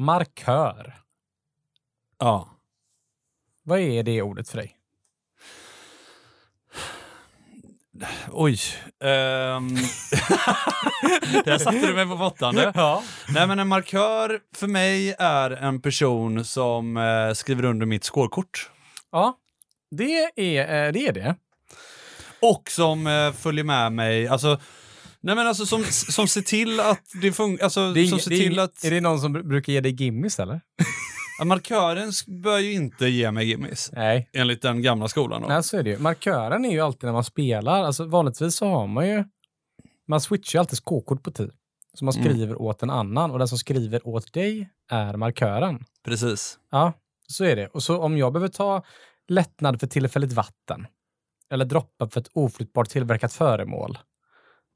Markör. Ja. Vad är det ordet för dig? Oj. Um... Där satte du mig på bottande. Ja. Nej, men en markör för mig är en person som eh, skriver under mitt skårkort. Ja, det är eh, det. Är det. Och som eh, följer med mig, alltså Nej men alltså som, som ser till att det funkar, alltså det är, som ing- ser det är, till ing- att... är det någon som br- brukar ge dig gimmis eller? Ja, markören bör ju inte ge mig gimmis. Nej. Enligt den gamla skolan då. Nej, så är det ju. Markören är ju alltid när man spelar. Alltså, vanligtvis så har man ju... Man switchar ju alltid skåkort på tid. Så man Mm. skriver åt en annan och den som skriver åt dig är markören. Precis. Ja, så är det. Och så om jag behöver ta lättnad för tillfälligt vatten eller droppa för ett oflyttbart tillverkat föremål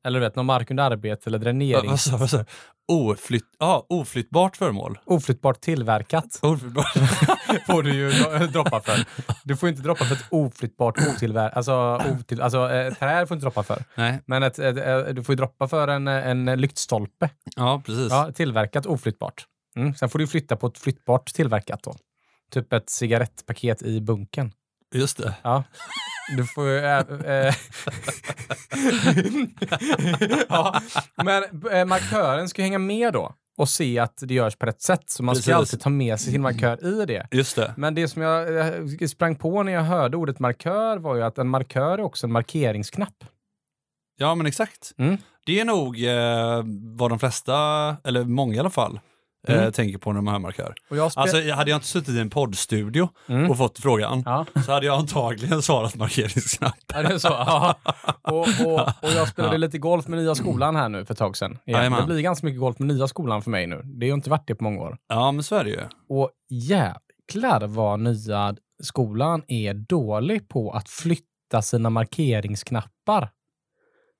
eller du vet, någon mark under arbete eller dränering. Vad sa du? Oflytt, ja, oflyttbart föremål. Oflyttbart tillverkat Oflyttbart. får du ju dro- droppa för. Du får inte droppa för ett oflyttbart otillverkat, alltså, otill, alltså eh, träd får du inte droppa för. Nej, Men ett, ett, ett, du får ju droppa för en, en lyktstolpe. ja precis. Ja, tillverkat oflyttbart. Mm. Sen får du flytta på ett flyttbart tillverkat då. Typ ett cigarettpaket i bunken. Just det. Ja. Du får ju... Äh, äh. ja. Men äh, markören ska hänga med då och se att det görs på rätt sätt. Så man ska Precis. alltid ta med sig sin markör i det. Just det. Men det som jag eh, sprang på när jag hörde ordet markör var ju att en markör är också en markeringsknapp. Ja men exakt. Mm. Det är nog eh, vad de flesta, eller många i alla fall, eh, Mm. tänker på när de hör markör. Och jag spe- Alltså hade jag inte suttit i en poddstudio Mm. och fått frågan Ja. så hade jag antagligen svarat markeringsknapp. Ja, det är så. Ja. Och, och, och jag spelade Ja. lite golf med nya skolan här nu för ett tag sedan. Det blir ganska mycket golf med nya skolan för mig nu. Det har ju inte varit det på många år. Ja men så är det ju. Och jäklar vad nya skolan är dålig på att flytta sina markeringsknappar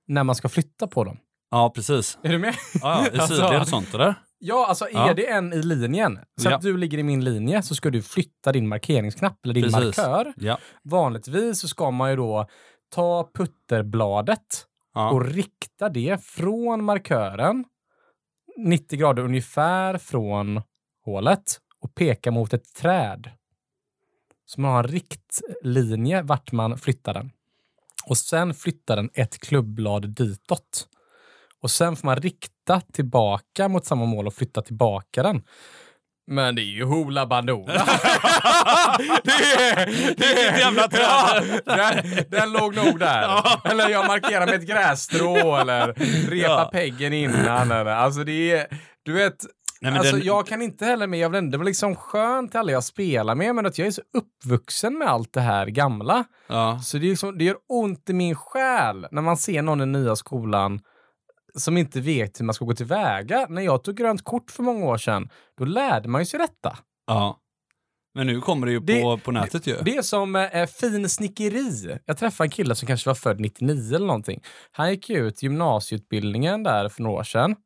när man ska flytta på dem. Ja precis. Är du med? Ja, ja, i Alltså- sidled och sånt eller? Ja, alltså är Ja. det en i linjen, så Ja. att du ligger i min linje, så ska du flytta din markeringsknapp eller din Precis. markör. Ja. Vanligtvis så ska man ju då ta putterbladet och rikta det från markören 90 grader ungefär från hålet och peka mot ett träd. Så man har en riktlinje vart man flyttar den. Och sen flyttar den ett klubblad ditåt. Och sen får man rikta tillbaka mot samma mål och flytta tillbaka den. Men det är ju Hoola Bandoola. det är, det är jävla träd. Ja, den, den låg nog där. Eller jag markerar med ett grässtrå eller repa Ja. peggen innan. Eller, alltså det är, du vet, Nej, men alltså den- jag kan inte heller med, jag det var liksom skönt till alla jag spelar med, men att jag är så uppvuxen med allt det här gamla. Ja. Så det, är liksom, det gör ont i min själ när man ser någon i nya skolan som inte vet hur man ska gå tillväga. När jag tog grönt kort för många år sedan, då lärde man ju sig detta. ja. Men nu kommer det ju Det- på, på nätet ju. Det är som eh, fin snickeri. Jag träffade en kille som kanske var född 99 eller någonting. Han gick ut gymnasieutbildningen där för några år sedan.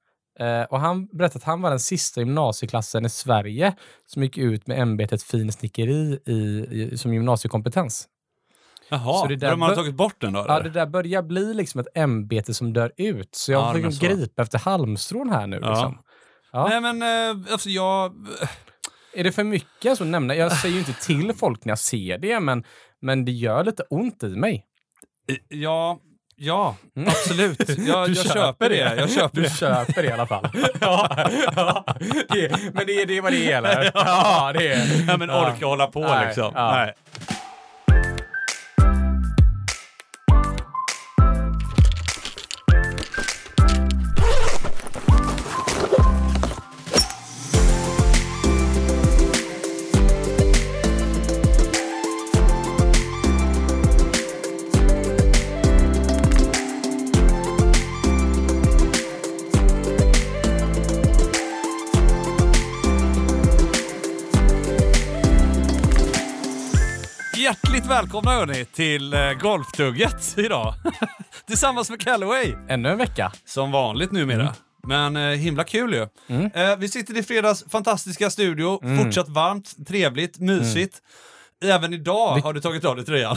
Eh, och han berättade att han var den sista gymnasieklassen i Sverige som gick ut med ämbetet fin snickeri i, i, som gymnasiekompetens. Jaha, så det där de har tagit bort den då eller? Ja, det där börjar bli liksom ett ämbete som dör ut. Så jag Ja, så. gripa efter halmstrån här nu. Ja. Liksom. Ja. Nej men eh, alltså jag... Är det för mycket att nämna? Jag säger ju inte till folk när jag ser det, men, men det gör lite ont i mig. Ja, ja Mm. absolut. Jag, jag köper det. Jag köper Du det. köper det i alla fall. ja, ja. Det, men det, det är vad det eller? Ja, det är. Ja, men orka hålla på Nej, liksom. ja. Nej. Välkomna hörni till eh, Golftugget idag. Tillsammans med Callaway. Ännu en vecka. Som vanligt numera. Men eh, himla kul ju. Mm. Eh, vi sitter i fredags fantastiska studio. Mm. Fortsatt varmt, trevligt, mysigt. Även idag har du tagit av dig tröjan.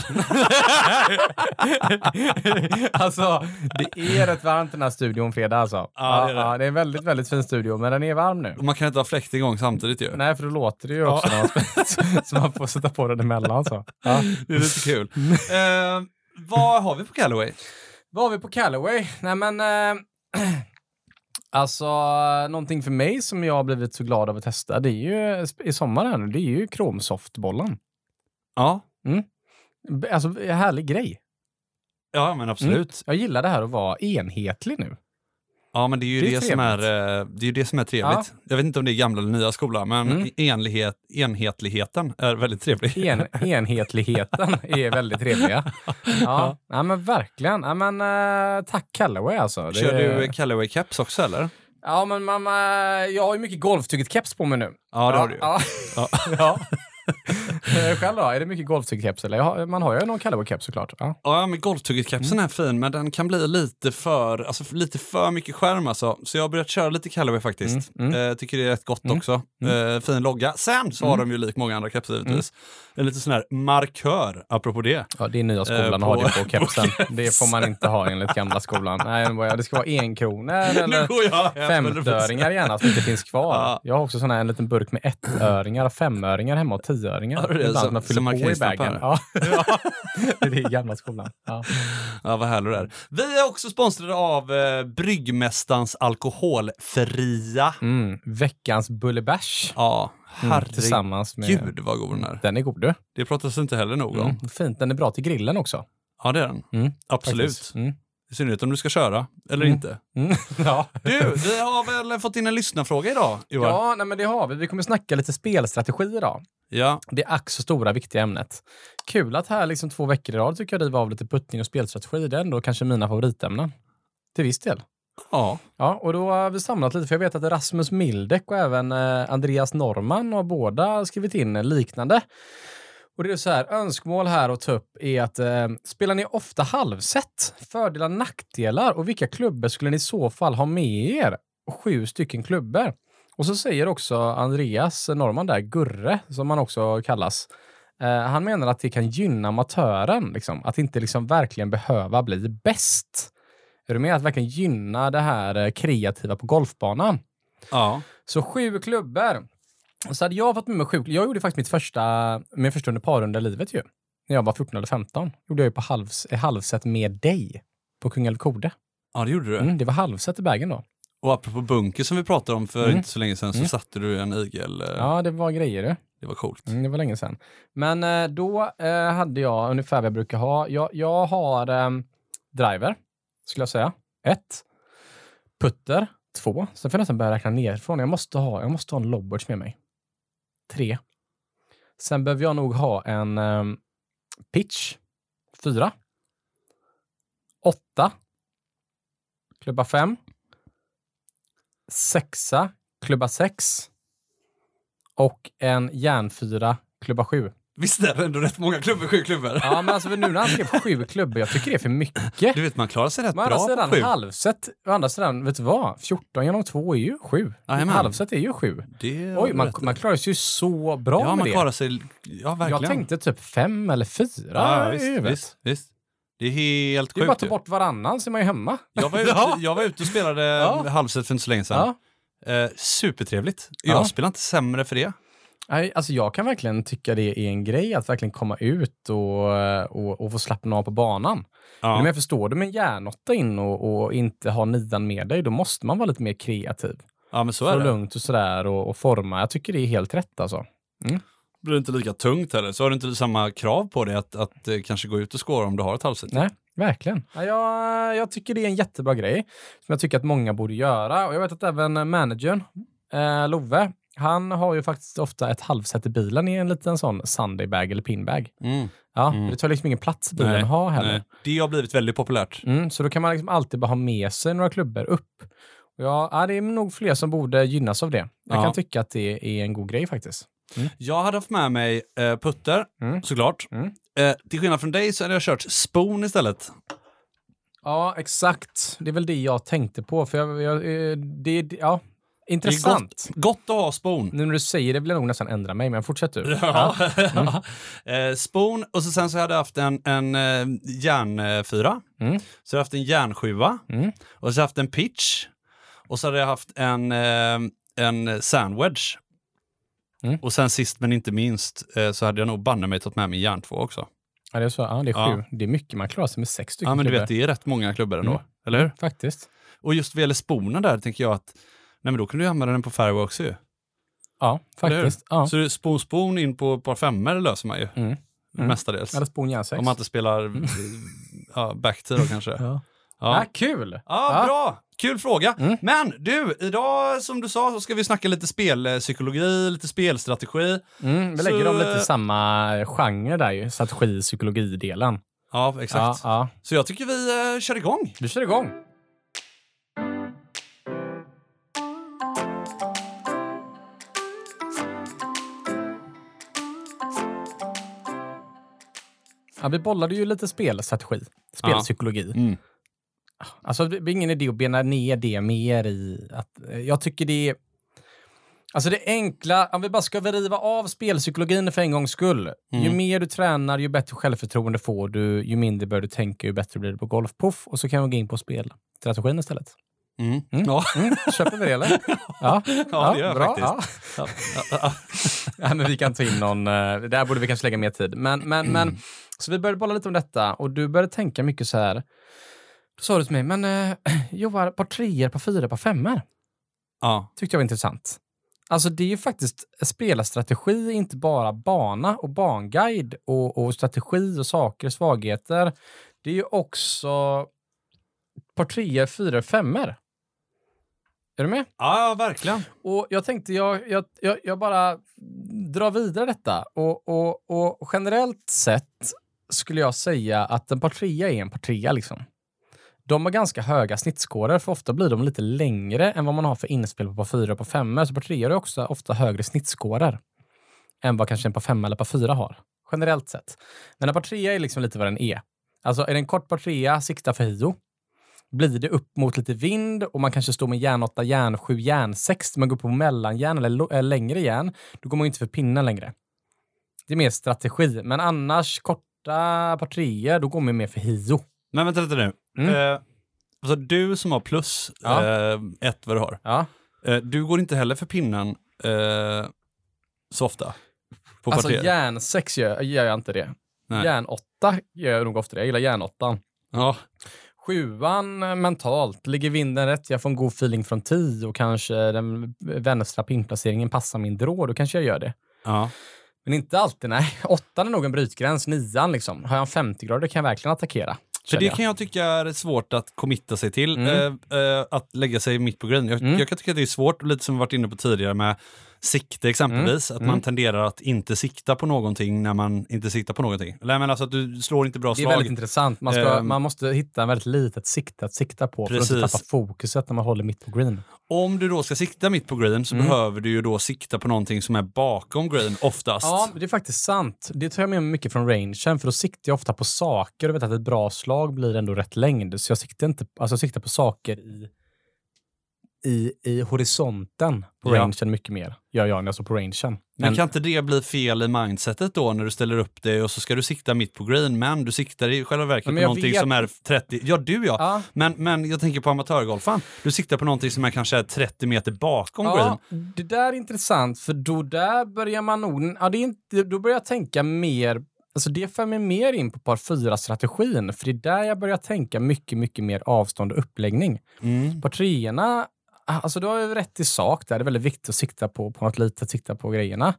alltså, det är rätt varmt i den här studion fredag alltså. Ja, det är det. Ja, det är en väldigt, väldigt fin studio, men den är varm nu. Och man kan inte ha fläkt igång samtidigt ju. Nej, för då låter det ju också när man så man får sätta på den emellan. Så. Ja. Det är lite kul. eh, vad har vi på Callaway? Vad har vi på Callaway? Nej men, eh, alltså någonting för mig som jag har blivit så glad av att testa, det är ju i sommar här nu, det är ju kromsoftbollen. Ja, B- Alltså härlig grej. ja men absolut. Jag gillar det här att vara enhetlig nu. Ja, men det är ju Det det, är som är, eh, det är det som är trevligt. Jag vet inte om det är gamla eller nya skolan, men Mm. enlighet, enhetligheten är väldigt trevlig. En, enhetligheten är väldigt trevliga. Ja, ja men verkligen. Ja, men, eh, tack Callaway alltså. Det- Kör du Callaway caps också eller? Ja, men man, eh, jag har ju mycket golftugget-keps på mig nu. Ja, det har du ju. Ja. Ja. Eh, Själv då? Är det mycket har, man har ju någon Callaway-keps såklart. Ja. Ja, men golftugget-kepsen Mm. är fin, men den kan bli lite för, alltså, lite för mycket skärm alltså. Så jag har börjat köra lite Callaway faktiskt. Mm, Eh, tycker det är rätt gott Mm, också. Eh, fin logga. Sen så har de ju lik många andra kepsar givetvis. En liten sån här markör, apropå det. Ja, det är nya skolan Eh, på- det på kepsen. Det får man inte ha enligt gamla skolan. Nej, det det ska vara enkronor Nu eller femtöringar gärna som inte finns kvar. Ja. Jag har också sån här, en liten burk med ettöringar och femöringar hemma och tioöringar. Ja, det är som- som man kan i bagen. Ja. det är gamla skolan. Ja. Ja, vad härligt det är. Vi är också sponsrade av eh, Bryggmästarens alkoholfria. Mm. Veckans bullebärs. Ja, Mm, herregud tillsammans med... vad god den är. Den är god du. Det pratas inte heller nog om. Mm. Fint, den är bra till grillen också. Ja, det är den. Mm, Absolut. I synnerhet om du ska köra, eller Mm. inte. Mm. Ja. Du, vi har väl fått in en lyssnarfråga idag, Johan? ja, nej, men det har vi. Vi kommer snacka lite spelstrategi idag. Ja. Det ack så stora, viktiga ämnet. Kul att här liksom två veckor i rad tycker jag riva av lite puttning och spelstrategi. Det är ändå kanske mina favoritämnen. Till viss del. ja. Ja, och då har vi samlat lite, för jag vet att Rasmus Mildek och även eh, Andreas Norman har båda skrivit in liknande. Och det är så här, önskemål här att ta upp är att eh, spelar ni ofta halvset? Fördelar, nackdelar och vilka klubbor skulle ni i så fall ha med er? Sju stycken klubbor. Och så säger också Andreas Norman där, Gurre, som han också kallas. Eh, han menar att det kan gynna amatören, liksom. att inte liksom verkligen behöva bli bäst. Är du med? Att verkligen gynna det här eh, kreativa på golfbanan. Ja. Så sju klubbor. Så hade jag fått med mig sju. Jag gjorde faktiskt mitt första, min första under parrunda i livet ju. När jag var 14 eller 15. Gjorde jag ju på halvs, halvset med dig. På Kungälv Kode. ja, det gjorde du. Mm, det var halvset i bagen då. Och apropå bunker som vi pratade om för Mm. inte så länge sedan så Mm. satte du en igel. eh, Ja, det var grejer det. Det var coolt. Mm, det var länge sedan. Men eh, då eh, hade jag ungefär vad jag brukar ha. Jag, jag har ehm, driver, skulle jag säga. Ett. Putter. Två. Sen får jag nästan börja räkna nerifrån. Jag måste ha, jag måste ha en lobbards med mig. Tre. Sen behöver jag nog ha en um, pitch. Fyra. Åtta. Klubba fem. Sexa. Klubba sex. Och en järnfyra. Klubba sju. Visst är det ändå rätt många klubbor, sju klubbor? Ja, men alltså nu när han skrev sju klubbor, jag tycker det är för mycket. Du vet, man klarar sig rätt Men å andra bra sidan, på sju. halvset, å andra sidan, vet du vad? 14 genom 2 är ju 7. Jajamän. Halvset är ju 7. Det har Oj, man, man klarar sig ju så bra Ja, med man det. klarar sig... Ja, verkligen. jag tänkte typ 5 eller 4 ja, visst, visst, visst. Det är helt Det är bara att sjukt ta bort varannan så är man ju hemma. Jag var, ute, Ja. jag var ute och spelade Ja. halvset för inte så länge sedan. Ja. Eh, supertrevligt. Jag Ja. spelar inte sämre för det. Nej, alltså jag kan verkligen tycka det är en grej att verkligen komma ut och, och, och få slappna av på banan. Ja. Men jag förstår du med en järnåtta in och, och inte ha nian med dig, då måste man vara lite mer kreativ. ja, men så Så är det. lugnt och sådär och, och forma. Jag tycker det är helt rätt alltså. blir det inte lika tungt heller. Så har du inte samma krav på dig att, att eh, kanske gå ut och skåra om du har ett halvset. Nej, verkligen. Ja, jag, jag tycker det är en jättebra grej som jag tycker att många borde göra. Och jag vet att även managern, eh, Love, han har ju faktiskt ofta ett halvset i bilen i en liten sån Sundaybag eller pinbag. Mm. Ja, Mm. Det tar liksom ingen plats i bilen Nej, att ha heller. Nej. Det har blivit väldigt populärt. Mm, så då kan man liksom alltid bara ha med sig några klubbor upp. Och ja, det är nog fler som borde gynnas av det. Jag Ja. kan tycka att det är en god grej faktiskt. Jag hade haft med mig eh, putter, Mm. såklart. Mm. Eh, till skillnad från dig så hade jag kört spoon istället. Ja, exakt. Det är väl det jag tänkte på. För jag, jag, eh, det, ja, Intressant. gott, gott att ha spon. Nu när du säger det vill jag nog nästan ändra mig, men fortsätt du. Ja. eh, spon och så sen så hade jag haft en, en eh, järnfyra. Mm. Så jag haft en järnsjua. Mm. Och så hade jag haft en pitch. Och så hade jag haft en, eh, en sandwich. Mm. Och sen sist men inte minst eh, så hade jag nog banne mig tagit med min järn två också. Ja, det är så. Ja, det är Ja. sju. Det är mycket. Man klarar sig med sex stycken Ja men du klubbor. vet, det är rätt många klubbor ändå. Mm. Eller hur? Faktiskt. Och just vad gäller sponen där tänker jag att nej men då kan du använda den på Fairway också ju. Ja, faktiskt. Ja. Så spon spon in på ett par femmor löser man ju. Mm. Mm. Mestadels. Eller spon järnsex. Om man inte spelar ja, backtie då kanske. Ja. Ja. Ja, kul! Ja, bra! Kul fråga. Mm. Men du, idag som du sa så ska vi snacka lite spelpsykologi, lite spelstrategi. Mm, vi Så, lägger dem lite eh, i samma genre där ju, strategi psykologidelen. Ja, exakt. Ja, ja. Så jag tycker vi uh, kör igång. Vi kör igång. Ja, vi bollade ju lite spelstrategi, spelpsykologi. Mm. Alltså, det är ingen idé att bena ner det mer i att... eh, Jag tycker det är... Alltså det enkla, om vi bara ska riva av spelpsykologin för en gångs skull. Ju Mm. mer du tränar, ju bättre självförtroende får du, ju mindre bör du tänka, ju bättre blir det på golf. Puff, och så kan vi gå in på spelstrategin istället. Mm. Mm. Ja. Mm, köper vi det eller? Ja, Ja, det gör jag bra. faktiskt. Ja. Ja, ja, ja. Ja, men vi kan ta in någon, eh, där borde vi kanske lägga mer tid. Men, men, Mm. men, så vi började bolla lite om detta och du började tänka mycket så här. Då sa du till mig, men eh, Johan, par treor, par fyra, par femmor. ja. Tyckte jag var intressant. Alltså det är ju faktiskt spelarstrategi, inte bara bana och banguide och, och strategi och saker och svagheter. Det är ju också par treor, fyra, femmor. Är du med? ja, verkligen. Och jag tänkte, jag, jag, jag, jag bara drar vidare detta. Och, och, och generellt sett skulle jag säga att en par trea är en par trea liksom. De har ganska höga snittskåror, för ofta blir de lite längre än vad man har för inspel på par fyra och par femma. Så par treor är också ofta högre snittskåror än vad kanske en par femma eller par fyra har. Generellt sett. Men en par trea är liksom lite vad den är. Alltså är det en kort par trea, sikta för hio. Blir det upp mot lite vind och man kanske står med järn 8, järn 7, järn 6, man går på mellanjärn eller, längre järn, då går man inte för pinnen längre. Det är mer strategi, men annars korta par treor, då går man mer för hio. Men vänta lite nu. Mm. Eh, alltså du som har plus Ja. eh, ett vad du har. Ja. Eh, du går inte heller för pinnen eh, så ofta? På Alltså partier? järn 6 gör, gör jag inte det. Nej. Järn 8 gör jag nog ofta det. Jag gillar järn 8. Ja. Sjuan eh, mentalt, ligger vinden rätt, jag får en god feeling från 10 och kanske den vänstra pinplaceringen passar min drå, då kanske jag gör det. ja. Men inte alltid, nej. Åttan är nog en brytgräns, nian liksom. Har jag en 50 grader kan jag verkligen attackera. För det jag. kan jag tycka är svårt att committa sig till, Mm. eh, eh, att lägga sig mitt på green. Jag, Mm. jag kan tycka att det är svårt, lite som vi varit inne på tidigare med sikte exempelvis, att man Mm. tenderar att inte sikta på någonting när man inte siktar på någonting. Eller men alltså att du slår inte bra Det är slag. väldigt intressant. Man, ska, Ehm. man måste hitta en väldigt litet sikte att sikta på för att inte Precis. tappa fokuset när man håller mitt på green. Om du då ska sikta mitt på green så Mm. behöver du ju då sikta på någonting som är bakom green oftast. Ja, det är faktiskt sant. Det tar jag med mig mycket från rangen, för då siktar jag ofta på saker och vet att ett bra slag blir ändå rätt längd. Så jag siktar, inte, alltså jag siktar på saker i, i, i horisonten på Ja. rangen mycket mer. Gör jag när jag står på rangen. Men Men, kan inte det bli fel i mindsetet då när du ställer upp det och så ska du sikta mitt på green men du siktar i själva verket på någonting vet- som är 30, ja du ja. ja, Men, men jag tänker på amatörgolfaren. Du siktar på någonting som är kanske är 30 meter bakom green. Ja, det där är intressant, för då där börjar man nog... Ja, det är inte, då börjar jag tänka mer... Alltså det för mig mer in på par fyra-strategin, för det är där jag börjar tänka mycket, mycket mer avstånd och uppläggning. Mm. Par treorna, Ah, alltså du har ju rätt i sak där. Det är väldigt viktigt att sikta på, på något litet, sikta på grejerna.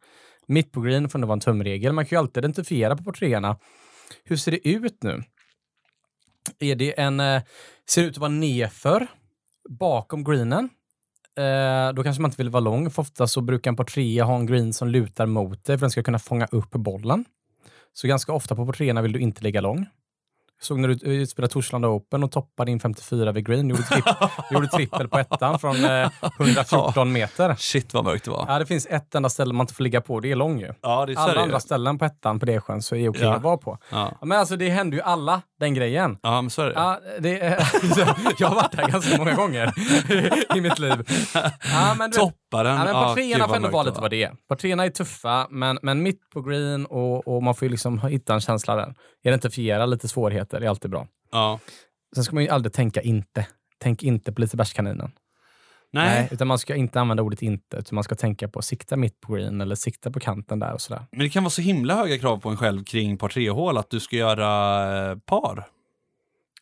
Mitt på green får det vara en tumregel. Man kan ju alltid identifiera på portréerna. Hur ser det ut nu? Är det en... Eh, ser det ut att vara nedför bakom greenen? Eh, då kanske man inte vill vara lång, för ofta så brukar en portrea ha en green som lutar mot dig för att den ska kunna fånga upp bollen. Så ganska ofta på portréerna vill du inte ligga lång. Såg när du eh, spelade Torslanda Open och toppade in 54 vid green. Gjorde, tripp, gjorde trippel på ettan från eh, 114 meter. Shit vad mörkt det var. Ja, det finns ett enda ställe man inte får ligga på. Det är lång ju. Ja, det är Alla andra ställen på ettan på Desjön så är okej Ja. att vara på. Ja. Men alltså det händer ju alla, den grejen. ja, men så är det. Ja, det, jag har varit där ganska många gånger i mitt liv. Ja, men du, Topparen. Ja, men Ja, par gud, treorna vad får ändå vara det lite vad det är. Par treorna är tuffa, men, men mitt på green och, och man får ju liksom hitta en känsla där. Identifiera lite svårigheter, det är alltid bra. Ja. Sen ska man ju aldrig tänka inte. Tänk inte på Lisebergskaninen. Nej, Utan man ska inte använda ordet inte, utan man ska tänka på sikta mitt på green eller sikta på kanten där och sådär. men det kan vara så himla höga krav på en själv kring par tre-hål att du ska göra eh, par.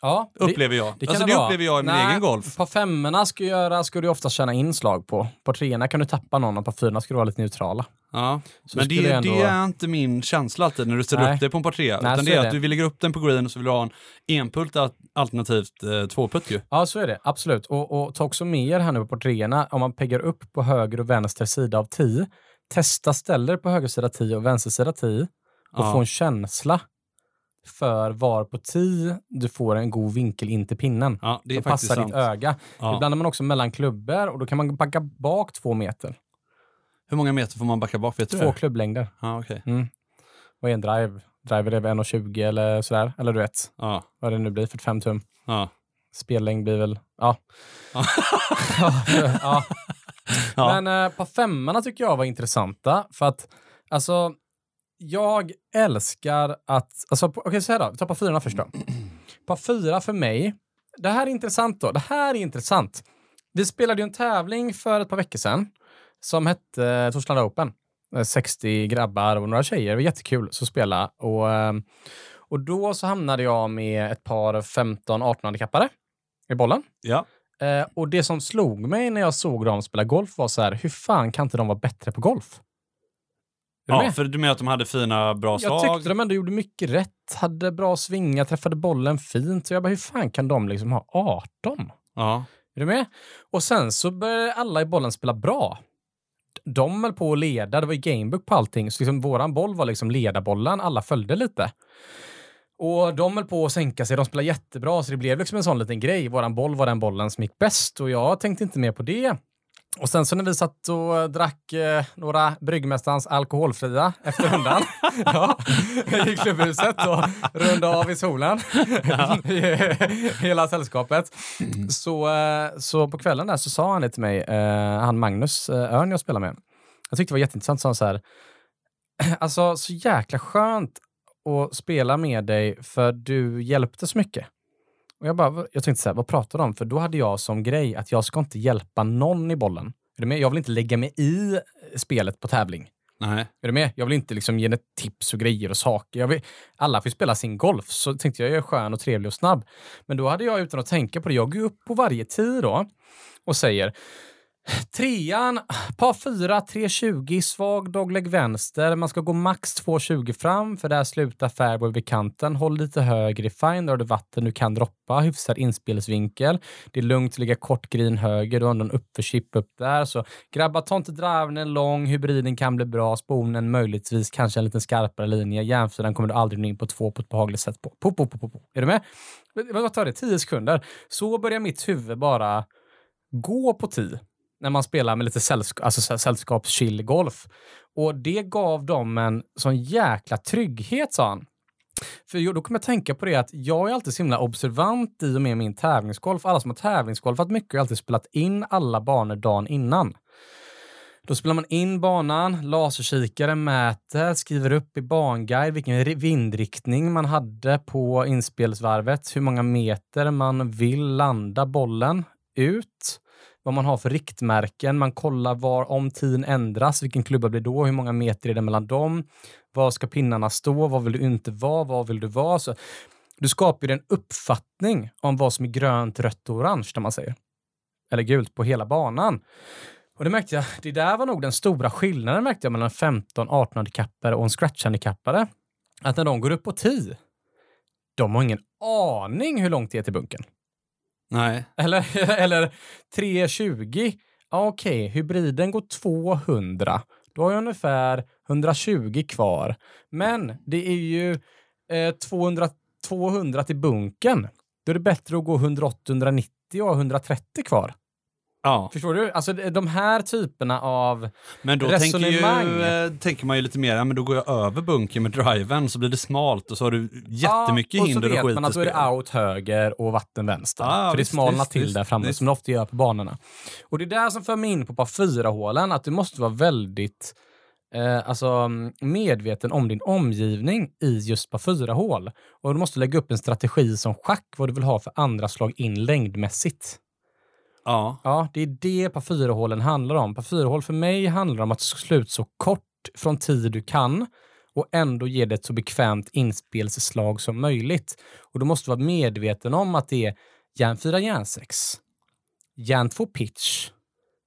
Ja, Upplever jag. det kan alltså, det det upplever jag i min Nej, egen golf. På femmorna ska, göra, ska du ofta tjäna inslag på. På treorna kan du tappa någon och på fyrorna ska du vara lite neutrala. Ja. Så Men det, ändå- det är inte min känsla alltid när du ställer Nej. upp dig på en par tre. Nej, Utan det är är att du vill lägga upp den på green och så vill du ha en enpult al- alternativt eh, tvåputt ju. Ja, så är det. Absolut. Och, och ta också med er här nu på treorna. Om man peggar upp på höger och vänster sida av 10. Testa ställer på höger sida 10 och vänster sida 10 och Ja. få en känsla för var på 10 du får en god vinkel in till pinnen. Ja, det är som faktiskt passar sant. ditt öga. Ja. Ibland är man också mellan klubbor och då kan man backa bak två meter. Hur många meter får man backa bak? Vet du Två det? klubblängder. Ja, okej. Mm. Är en drive? Driver är väl 1,20 eller sådär. Eller du vet, Ja. vad det nu blir, 45 tum. Ja. Spellängd blir väl, ja. Ja. Men eh, på femmorna tycker jag var intressanta. För att, alltså, jag älskar att... Alltså, okej, så här då. Vi tar på fyrorna först då. På fyra för mig, det här är intressant då. Det här är intressant. Vi spelade ju en tävling för ett par veckor sedan som hette eh, Torslanda Open. Eh, 60 grabbar och några tjejer. Det var jättekul att spela. Och, eh, och då så hamnade jag med ett par 15-18 handikappade i bollen. ja. Eh, och det som slog mig när jag såg dem spela golf var så här, hur fan kan inte de vara bättre på golf? Ja, med? för du menar att de hade fina, bra slag? Jag tyckte de ändå gjorde mycket rätt, hade bra svingar, träffade bollen fint. Så jag bara, hur fan kan de liksom ha 18? Ja. Är du med? Och sen så började alla i bollen spela bra. De höll på att leda, det var ju gamebook på allting. Så liksom våran boll var liksom ledarbollen, alla följde lite. Och de höll på att sänka sig, de spelade jättebra, så det blev liksom en sån liten grej. Våran boll var den bollen som gick bäst och jag tänkte inte mer på det. Och sen så när vi satt och drack eh, några Bryggmästarens alkoholfria efter rundan ja, i klubbhuset och rundade av i solen, hela sällskapet. Så, eh, så på kvällen där så sa han det till mig, eh, han Magnus eh, Örn jag spelar med. Jag tyckte det var jätteintressant, sa han så här, alltså så jäkla skönt att spela med dig för du hjälpte så mycket. Och jag, bara, jag tänkte så här, vad pratar du om? För då hade jag som grej att jag ska inte hjälpa någon i bollen. Är du med? Jag vill inte lägga mig i spelet på tävling. Nej. Är du med? Jag vill inte liksom ge tips och grejer och saker. Vill, alla får spela sin golf, så tänkte jag jag är skön och trevlig och snabb. Men då hade jag utan att tänka på det, jag går upp på varje tid då och säger Trean, par 4, 3.20, svag dogleg vänster. Man ska gå max 2.20 fram för där slutar fairway vid kanten. Håll lite högre i fine, där har du vatten du kan droppa. Hyfsad inspelsvinkel. Det är lugnt att ligga kort green höger. Du har ändå en uppförchip upp där. Så grabbar, ta inte driven lång. Hybriden kan bli bra. Sponen möjligtvis kanske en lite skarpare linje. Järnfyran kommer du aldrig nå in på två på ett behagligt sätt. På. På, på, på, på. Är du med? Vad tar det? 10 sekunder. Så börjar mitt huvud bara gå på 10 när man spelar med lite sällsk alltså sällskapschill-golf. Och det gav dem en sån jäkla trygghet, sa han. För då kommer jag tänka på det att jag är alltid så himla observant i och med min tävlingsgolf. Alla som har tävlingsgolfat mycket har alltid spelat in alla banor dagen innan. Då spelar man in banan, laserkikare mäter, skriver upp i banguide vilken vindriktning man hade på inspelsvarvet, hur många meter man vill landa bollen ut, vad man har för riktmärken, man kollar var om tiden ändras, vilken klubba blir då, hur många meter är det mellan dem, var ska pinnarna stå, vad vill du inte vara, vad vill du vara? Så du skapar ju en uppfattning om vad som är grönt, rött och orange, när man säger. Eller gult på hela banan. Och det märkte jag, det där var nog den stora skillnaden märkte jag mellan 15-18 handikappare och en scratch-handikappare. Att när de går upp på 10, de har ingen aning hur långt det är till bunken. Nej. Eller, eller 320. Ja, Okej, hybriden går 200. Då har jag ungefär 120 kvar. Men det är ju eh, 200 200 till bunken, då är det bättre att gå 180-190 och ha 130 kvar. Ja. Förstår du? Alltså de här typerna av... Men då tänker, ju, tänker man ju lite mer, ja, men då går jag över bunken med driven så blir det smalt och så har du jättemycket ja, hinder och och så vet skit man att då är det out höger och vatten vänster. Ja, För det smalnar till visst, där framme visst. som det ofta gör på banorna. Och det är där som för mig in på par fyra hålen att du måste vara väldigt eh, alltså, medveten om din omgivning i just par fyra hål. Och du måste lägga upp en strategi som schack, vad du vill ha för andra slag in längdmässigt. Ja. Ja, det är det par fyra hålen handlar om. Par fyra hål för mig handlar om att slå ut så kort från tid du kan och ändå ge det ett så bekvämt inspelsslag som möjligt. Och då måste du vara medveten om att det är järn 4, järn 6, järn 2 pitch,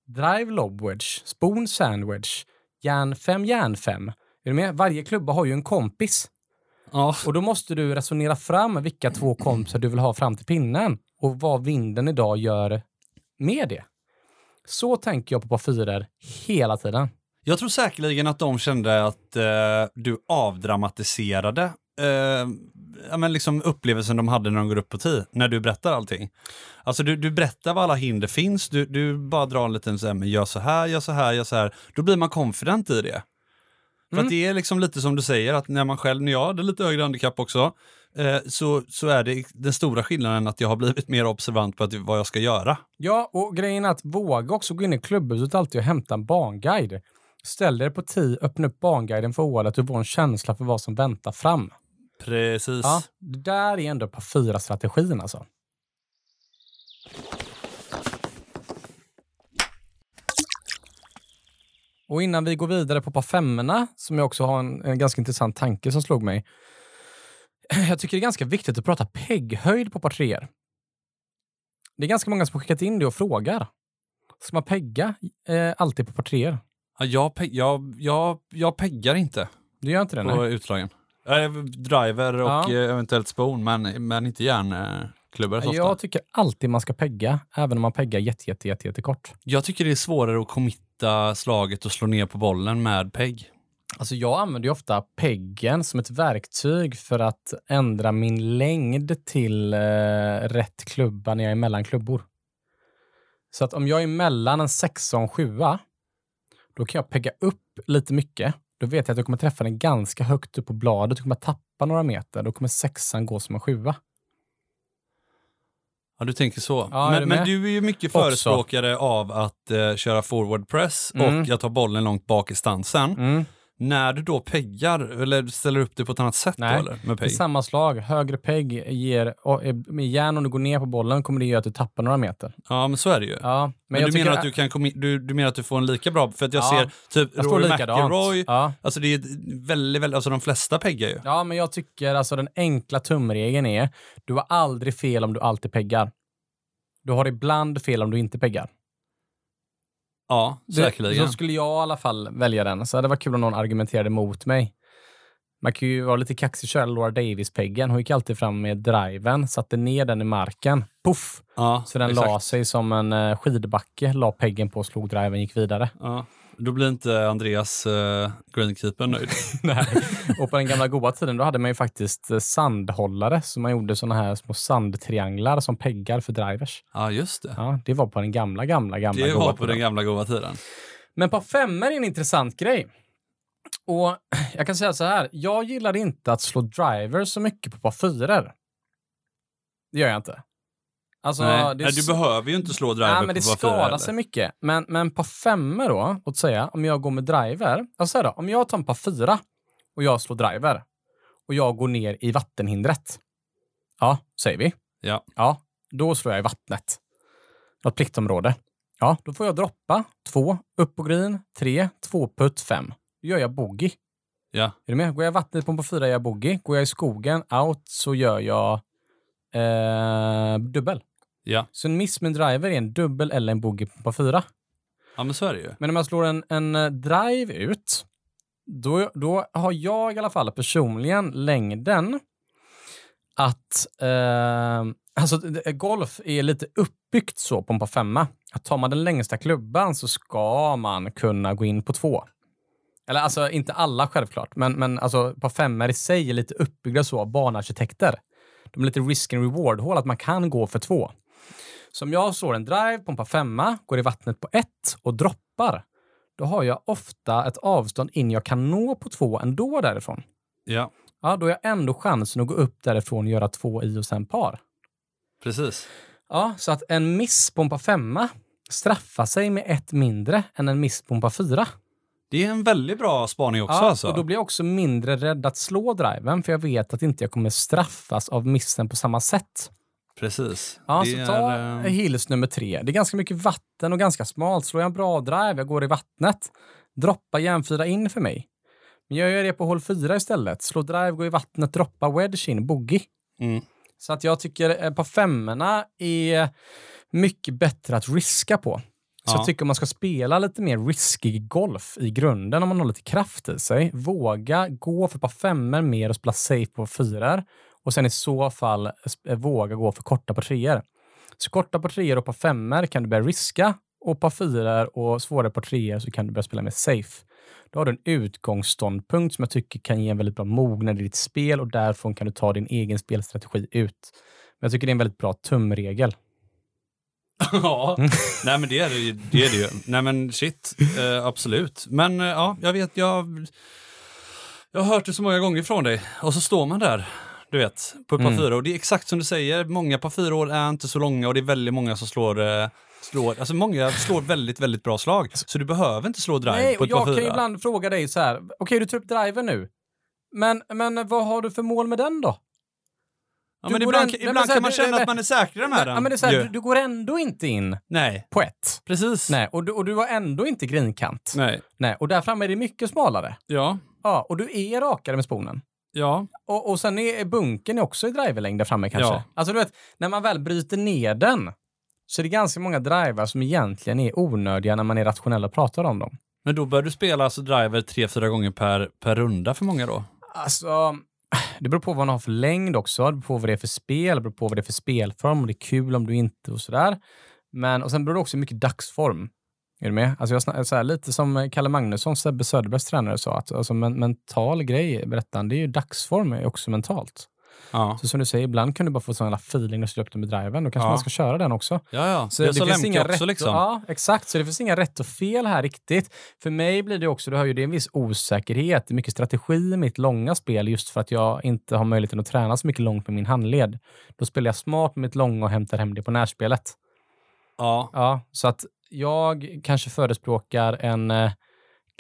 drive lob wedge, spoon sandwich, järn 5, järn 5. Är du med? Varje klubba har ju en kompis. Ja. Och då måste du resonera fram vilka två kompisar du vill ha fram till pinnen och vad vinden idag gör med det. Så tänker jag på par fyror hela tiden. Jag tror säkerligen att de kände att eh, du avdramatiserade eh, ja, men liksom upplevelsen de hade när de går upp på tee, när du berättar allting. Alltså du, du berättar var alla hinder finns, du, du bara drar en liten så här, men gör så här, gör så här, gör så här. Då blir man confident i det. För Mm. att det är liksom lite som du säger, att när man själv, när jag hade lite högre handikapp också, så, så är det den stora skillnaden att jag har blivit mer observant på att, vad jag ska göra. Ja, och grejen är att våga också gå in i klubbhuset alltid och hämta en banguide. Ställ dig på tee, öppna upp banguiden för hålet och få en känsla för vad som väntar fram. Precis. Ja, det där är ändå par fyra strategin alltså. Och innan vi går vidare på par femmorna, som jag också har en, en ganska intressant tanke som slog mig. Jag tycker det är ganska viktigt att prata pegghöjd på par treor. Det är ganska många som har skickat in det och frågar. Ska man pegga eh, alltid på par treor? Ja, jag, pe- jag, jag, jag peggar inte. Du gör inte det? Nej. på utslagen. Äh, driver och Ja. eh, eventuellt spoon, men, men inte järnklubbor så ofta. Jag tycker alltid man ska pegga, även om man peggar jätte, jätte, jätte, jätte kort. Jag tycker det är svårare att committa slaget och slå ner på bollen med pegg. Alltså jag använder ju ofta peggen som ett verktyg för att ändra min längd till eh, rätt klubba när jag är mellan klubbor. Så att om jag är mellan en sexa och en sjua, då kan jag pegga upp lite mycket. Då vet jag att jag kommer träffa den ganska högt upp på bladet. Jag kommer tappa några meter. Då kommer sexan gå som en sjua. Ja, du tänker så. Ja, men, du men du är ju mycket Också. förespråkare av att eh, köra forward press Mm. och att ha bollen långt bak i stansen. Mm. När du då peggar, eller ställer upp det på ett annat sätt Nej, då, eller? Med Det är samma slag. Högre pegg ger, och, eh, med järn om du går ner på bollen kommer det göra att du tappar några meter. Ja, men så är det ju. Ja, Men, jag du, menar att du, kan commi- du, du menar att du får en lika bra, för att jag Ja, ser typ jag Rory. McIlroy, Ja. alltså det är väldigt, väldigt, alltså de flesta peggar ju. ja, men jag tycker alltså den enkla tumregeln är du har aldrig fel om du alltid peggar. Du har ibland fel om du inte peggar. Ja, Det- säkerligen. Så skulle jag i alla fall välja den. Så det var kul om någon argumenterade mot mig. Man kan ju vara lite kaxig och köra Laura Davis-peggen. Hon gick alltid fram med driven, satte ner den i marken. Puff! Ja, Så den exakt. la sig som en eh, skidbacke, la peggen på, slog driven, gick vidare. Ja. Då blir inte Andreas uh, greenkeeper nöjd. Nej. Och på den gamla goda tiden då hade man ju faktiskt eh, sandhållare, så man gjorde såna här små sandtrianglar som peggar för drivers. Ja, just det. Ja, det var på den gamla, gamla, gamla Det var på tiden. den gamla goda tiden. Men på femmor är en intressant grej. Och jag kan säga så här, jag gillar inte att slå drivers så mycket på par fyror. Det gör jag inte. Alltså, Nej, det Nej, du behöver ju inte slå driver Nej, men det på fyra skadar sig mycket. Men, men par femmor då, låt säga, om jag går med driver. Alltså då, om jag tar en par fyra och jag slår driver och jag går ner i vattenhindret. Ja, säger vi. Ja. Ja, då slår jag i vattnet. Något pliktområde. Ja, då får jag droppa två, upp på green, tre, två putt, fem. Då gör jag bogey. Ja. Är du med? Går jag i vattnet på en par fyra gör jag bogey. Går jag i skogen, out, så gör jag eh, dubbel. Ja. Så en miss med en driver är en dubbel eller en bogey på fyra. ja, men så är det ju. Men om jag slår en, en eh, drive ut, då, då har jag i alla fall personligen längden att... Eh, alltså golf är lite uppbyggt så på en par femma. Att tar man den längsta klubban så ska man kunna gå in på två. Eller alltså inte alla självklart, men, men alltså par femmor i sig är lite uppbyggda så av banarkitekter. de är lite risk and reward-hål, att man kan gå för två. Så om jag slår en drive, pumpar femma, går i vattnet på ett och droppar, då har jag ofta ett avstånd in jag kan nå på två ändå därifrån. Ja, Ja, då har jag ändå chansen att gå upp därifrån och göra två i och sen par. precis. Ja, så att en miss på en femma straffar sig med ett mindre än en miss på en fyra. Det är en väldigt bra spaning också Ja, alltså. och då blir jag också mindre rädd att slå driven för jag vet att inte jag kommer straffas av missen på samma sätt. Precis. Ja, så ta är, eh, hills nummer tre. Det är ganska mycket vatten och ganska smalt. Slår jag en bra drive, jag går i vattnet, droppa järnfyra in för mig. Men jag gör det på hål fyra istället. Slå drive, gå i vattnet, droppa wedge in, boogie. mm. Så att jag tycker eh, på femmorna är mycket bättre att riska på. Så Ja. jag tycker man ska spela lite mer riskig golf i grunden om man har lite kraft i sig. Våga gå för par femmor mer och spela safe på fyror. Och sen i så fall eh, våga gå för korta par treor. Så korta par treor och par femmer kan du börja riska och par fyror och svårare par treor så kan du börja spela mer safe. Då har du en utgångsståndpunkt som jag tycker kan ge en väldigt bra mognad i ditt spel och därifrån kan du ta din egen spelstrategi ut. Men jag tycker det är en väldigt bra tumregel. ja, nej men det är det, ju- det är det ju. Nej men shit, eh, absolut. Men eh, ja, jag vet, jag, jag har hört det så många gånger från dig. Och så står man där, du vet, på ett par Mm. fyra. Och det är exakt som du säger, många par fyra år är inte så långa och det är väldigt många som slår eh, Slår, alltså många slår väldigt, väldigt bra slag. Så du behöver inte slå drive Nej, på ett par jag kan fyra. ibland fråga dig så här, okej du tar upp driven nu, men, men vad har du för mål med den då? Ja, men ibland, en- nej, ibland här, kan man känna nej, att man är säkrare med Ja, den. men det är så här, du, du går ändå inte in Nej, på ett. precis. Nej, och du, och du har ändå inte grinkant. Nej. Nej, och där framme är det mycket smalare. Ja. Ja, och du är rakare med sponen. Ja. Och, och sen är bunken också i driverlängd där framme kanske. Ja. Alltså du vet, när man väl bryter ner den så är det ganska många drivar som egentligen är onödiga när man är rationell och pratar om dem. Men då bör du spela alltså driver tre, fyra gånger per, per runda för många då? Alltså, det beror på vad man har för längd också. Det beror på vad det är för spel, det beror på vad det är för spelform, om det är kul, om du inte och sådär. Men, och sen beror det också mycket dagsform. Är du med? Alltså jag så här, lite som Kalle Magnusson, Sebbe Söderbergs tränare, sa att alltså, men, mental grej, berättar han, det är ju dagsform är också mentalt. Ja. Så som du säger, ibland kan du bara få sån jävla feeling när du upp den med driven. Då kanske Ja. man ska köra den också. Ja, ja. Så det så finns inga rätt liksom. Och, ja, exakt. Så det finns inga rätt och fel här riktigt. För mig blir det också, du hör ju, det är en viss osäkerhet. Det är mycket strategi i mitt långa spel just för att jag inte har möjligheten att träna så mycket långt med min handled. Då spelar jag smart med mitt långa och hämtar hem det på närspelet. Ja. Ja, så att jag kanske förespråkar en eh,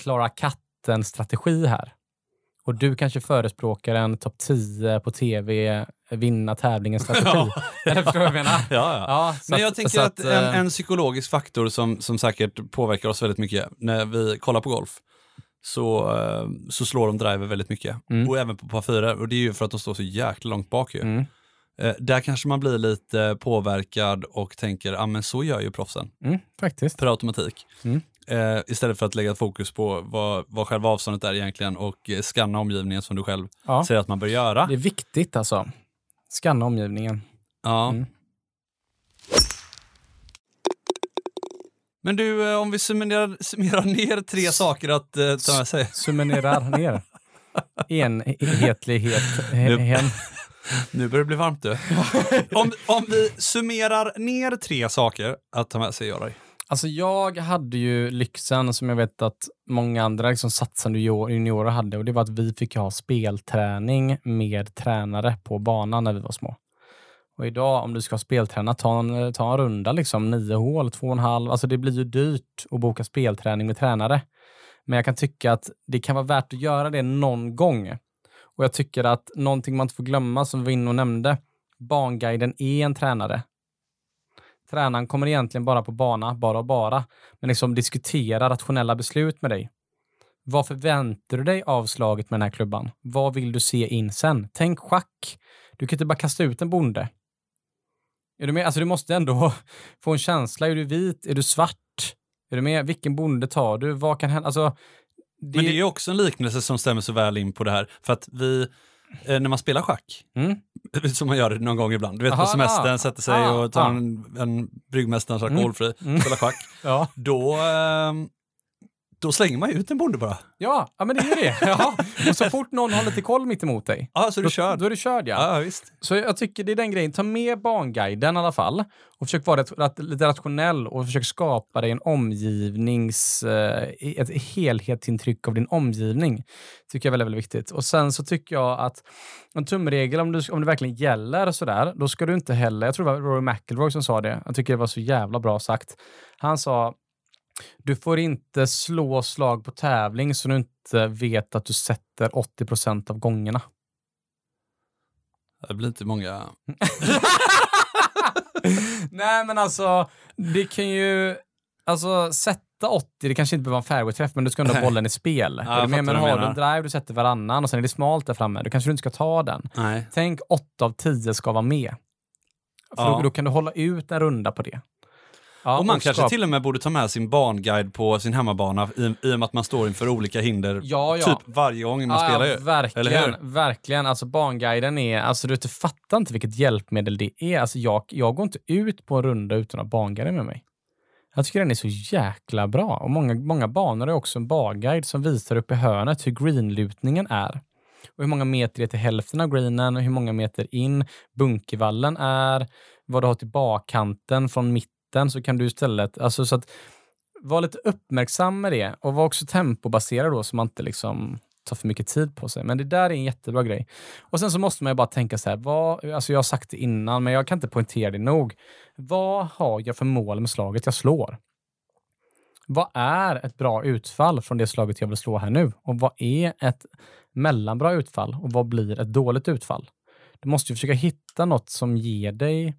klara katten-strategi här. Och du kanske förespråkar en topp 10 på tv, vinna tävlingen-strategi. Eller förstår du vad jag menar? Ja, ja. Ja, så Men jag att- tänker så att, eh, en, en psykologisk faktor som, som säkert påverkar oss väldigt mycket när vi kollar på golf, så, eh, så slår de driver väldigt mycket. Mm. Och även på par fyra. Och det är ju för att de står så jäkla långt bak ju. Mm, Eh, där kanske man blir lite påverkad och tänker, ja men så gör ju proffsen mm, faktiskt. per automatik. Mm. Eh, istället för att lägga fokus på vad, vad själva avståndet är egentligen och eh, scanna omgivningen som du själv Ja. säger att man bör göra. Det är viktigt alltså. Skanna omgivningen. Ja. Mm. Men du, eh, om vi summerar, summerar ner tre saker att eh, ta med sig. Summerar ner. Enhetlighet. Nu börjar det bli varmt du. om, om vi summerar ner tre saker att ta med sig, Joraj. Alltså jag hade ju lyxen som jag vet att många andra liksom satsande junior- juniorer hade och det var att vi fick ha spelträning med tränare på banan när vi var små. Och idag om du ska spelträna, ta en, ta en runda liksom, nio hål, två och en halv. Alltså det blir ju dyrt att boka spelträning med tränare. Men jag kan tycka att det kan vara värt att göra det någon gång. Och jag tycker att någonting man inte får glömma, som vi och nämnde, Banguiden är en tränare. Tränaren kommer egentligen bara på bana, bara och bara, men liksom diskutera rationella beslut med dig. Vad förväntar du dig av slaget med den här klubban? Vad vill du se in sen? Tänk schack. Du kan inte bara kasta ut en bonde. Är du med? Alltså du måste ändå få en känsla. Är du vit? Är du svart? Är du med? Vilken bonde tar du? Vad kan hända? Alltså, det... Men det är också en liknelse som stämmer så väl in på det här. För att vi, eh, när man spelar schack, Mm. som man gör någon gång ibland, du vet Aha, på semestern, ah, sätter sig ah, och tar ah. en, en bryggmästare Mm. alkoholfri, Mm. spelar schack. Ja. Då, ehm, då slänger man ut en bonde bara. Ja, ja men det är det. Ja. Och så fort någon har lite koll mitt emot dig, Ja, så du då, kör. då är du körd ja. Ja, visst. Så jag tycker det är den grejen. Ta med barnguiden i alla fall och försök vara rätt, lite rationell och försök skapa dig en omgivnings... Eh, ett helhetsintryck av din omgivning. tycker jag är väldigt, väldigt viktigt. Och sen så tycker jag att en tumregel om, du, om det verkligen gäller och sådär, då ska du inte heller... Jag tror det var Rory McIlroy som sa det. Jag tycker det var så jävla bra sagt. Han sa du får inte slå slag på tävling så du inte vet att du sätter 80 procent av gångerna. Det blir inte många... Nej, men alltså, det kan ju... Alltså, sätta 80, det kanske inte behöver vara en fairway-träff, men du ska ändå ha bollen i spel. Ja, du med? men har du en drive du sätter varannan och sen är det smalt där framme, då kanske du inte ska ta den. Nej. Tänk 8 av 10 ska vara med. För Ja. då, då kan du hålla ut en runda på det. Ja, och man kanske skapa- till och med borde ta med sin barnguide på sin hemmabana i, i och med att man står inför olika hinder Ja, ja. typ varje gång man spelar. ju. verkligen. Eller hur? Verkligen. Alltså barnguiden är, alltså du fattar inte vilket hjälpmedel det är. Alltså jag, jag går inte ut på en runda utan att ha barnguiden med mig. Jag tycker den är så jäkla bra. Och många, många banor har också en barguide som visar upp i hörnet hur greenlutningen är. Och hur många meter det är till hälften av greenen och hur många meter in bunkervallen är. Vad du har till bakkanten från mitten så kan du istället, alltså så att var lite uppmärksam med det och var också tempobaserad då så man inte liksom tar för mycket tid på sig. Men det där är en jättebra grej. Och sen så måste man ju bara tänka så här, vad, alltså jag har sagt det innan, men jag kan inte poängtera det nog. Vad har jag för mål med slaget jag slår? Vad är ett bra utfall från det slaget jag vill slå här nu? Och vad är ett mellanbra utfall? Och vad blir ett dåligt utfall? Du måste ju försöka hitta något som ger dig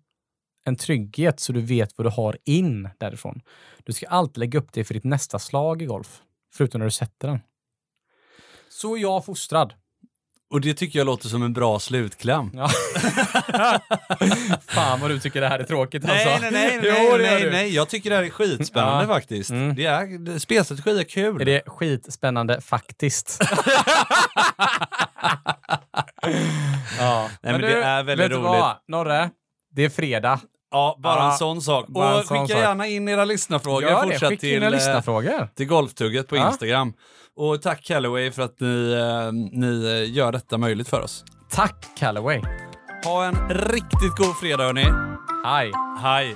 en trygghet så du vet vad du har in därifrån. Du ska alltid lägga upp det för ditt nästa slag i golf, förutom när du sätter den. Så är jag fostrad. Och det tycker jag låter som en bra slutkläm. Ja. Fan vad du tycker det här är tråkigt alltså. Nej, nej, nej, Jo, nej, nej, du. nej, jag tycker det här är skitspännande Ja. faktiskt. Mm. Det är, spelstrategi är kul. Är det skitspännande faktiskt? ja. Nej, men det är väldigt du roligt. Vad, Norre? Det är fredag. Ja, bara Ja, en sån sak. Och skicka sak. gärna in era lyssnarfrågor Gör det. Skicka in till, eh, lyssnarfrågor. till Golftugget på Ja. Instagram. Och tack Callaway för att ni, eh, ni eh, gör detta möjligt för oss. Tack Callaway. Ha en riktigt god fredag hörni. Hej. Hej!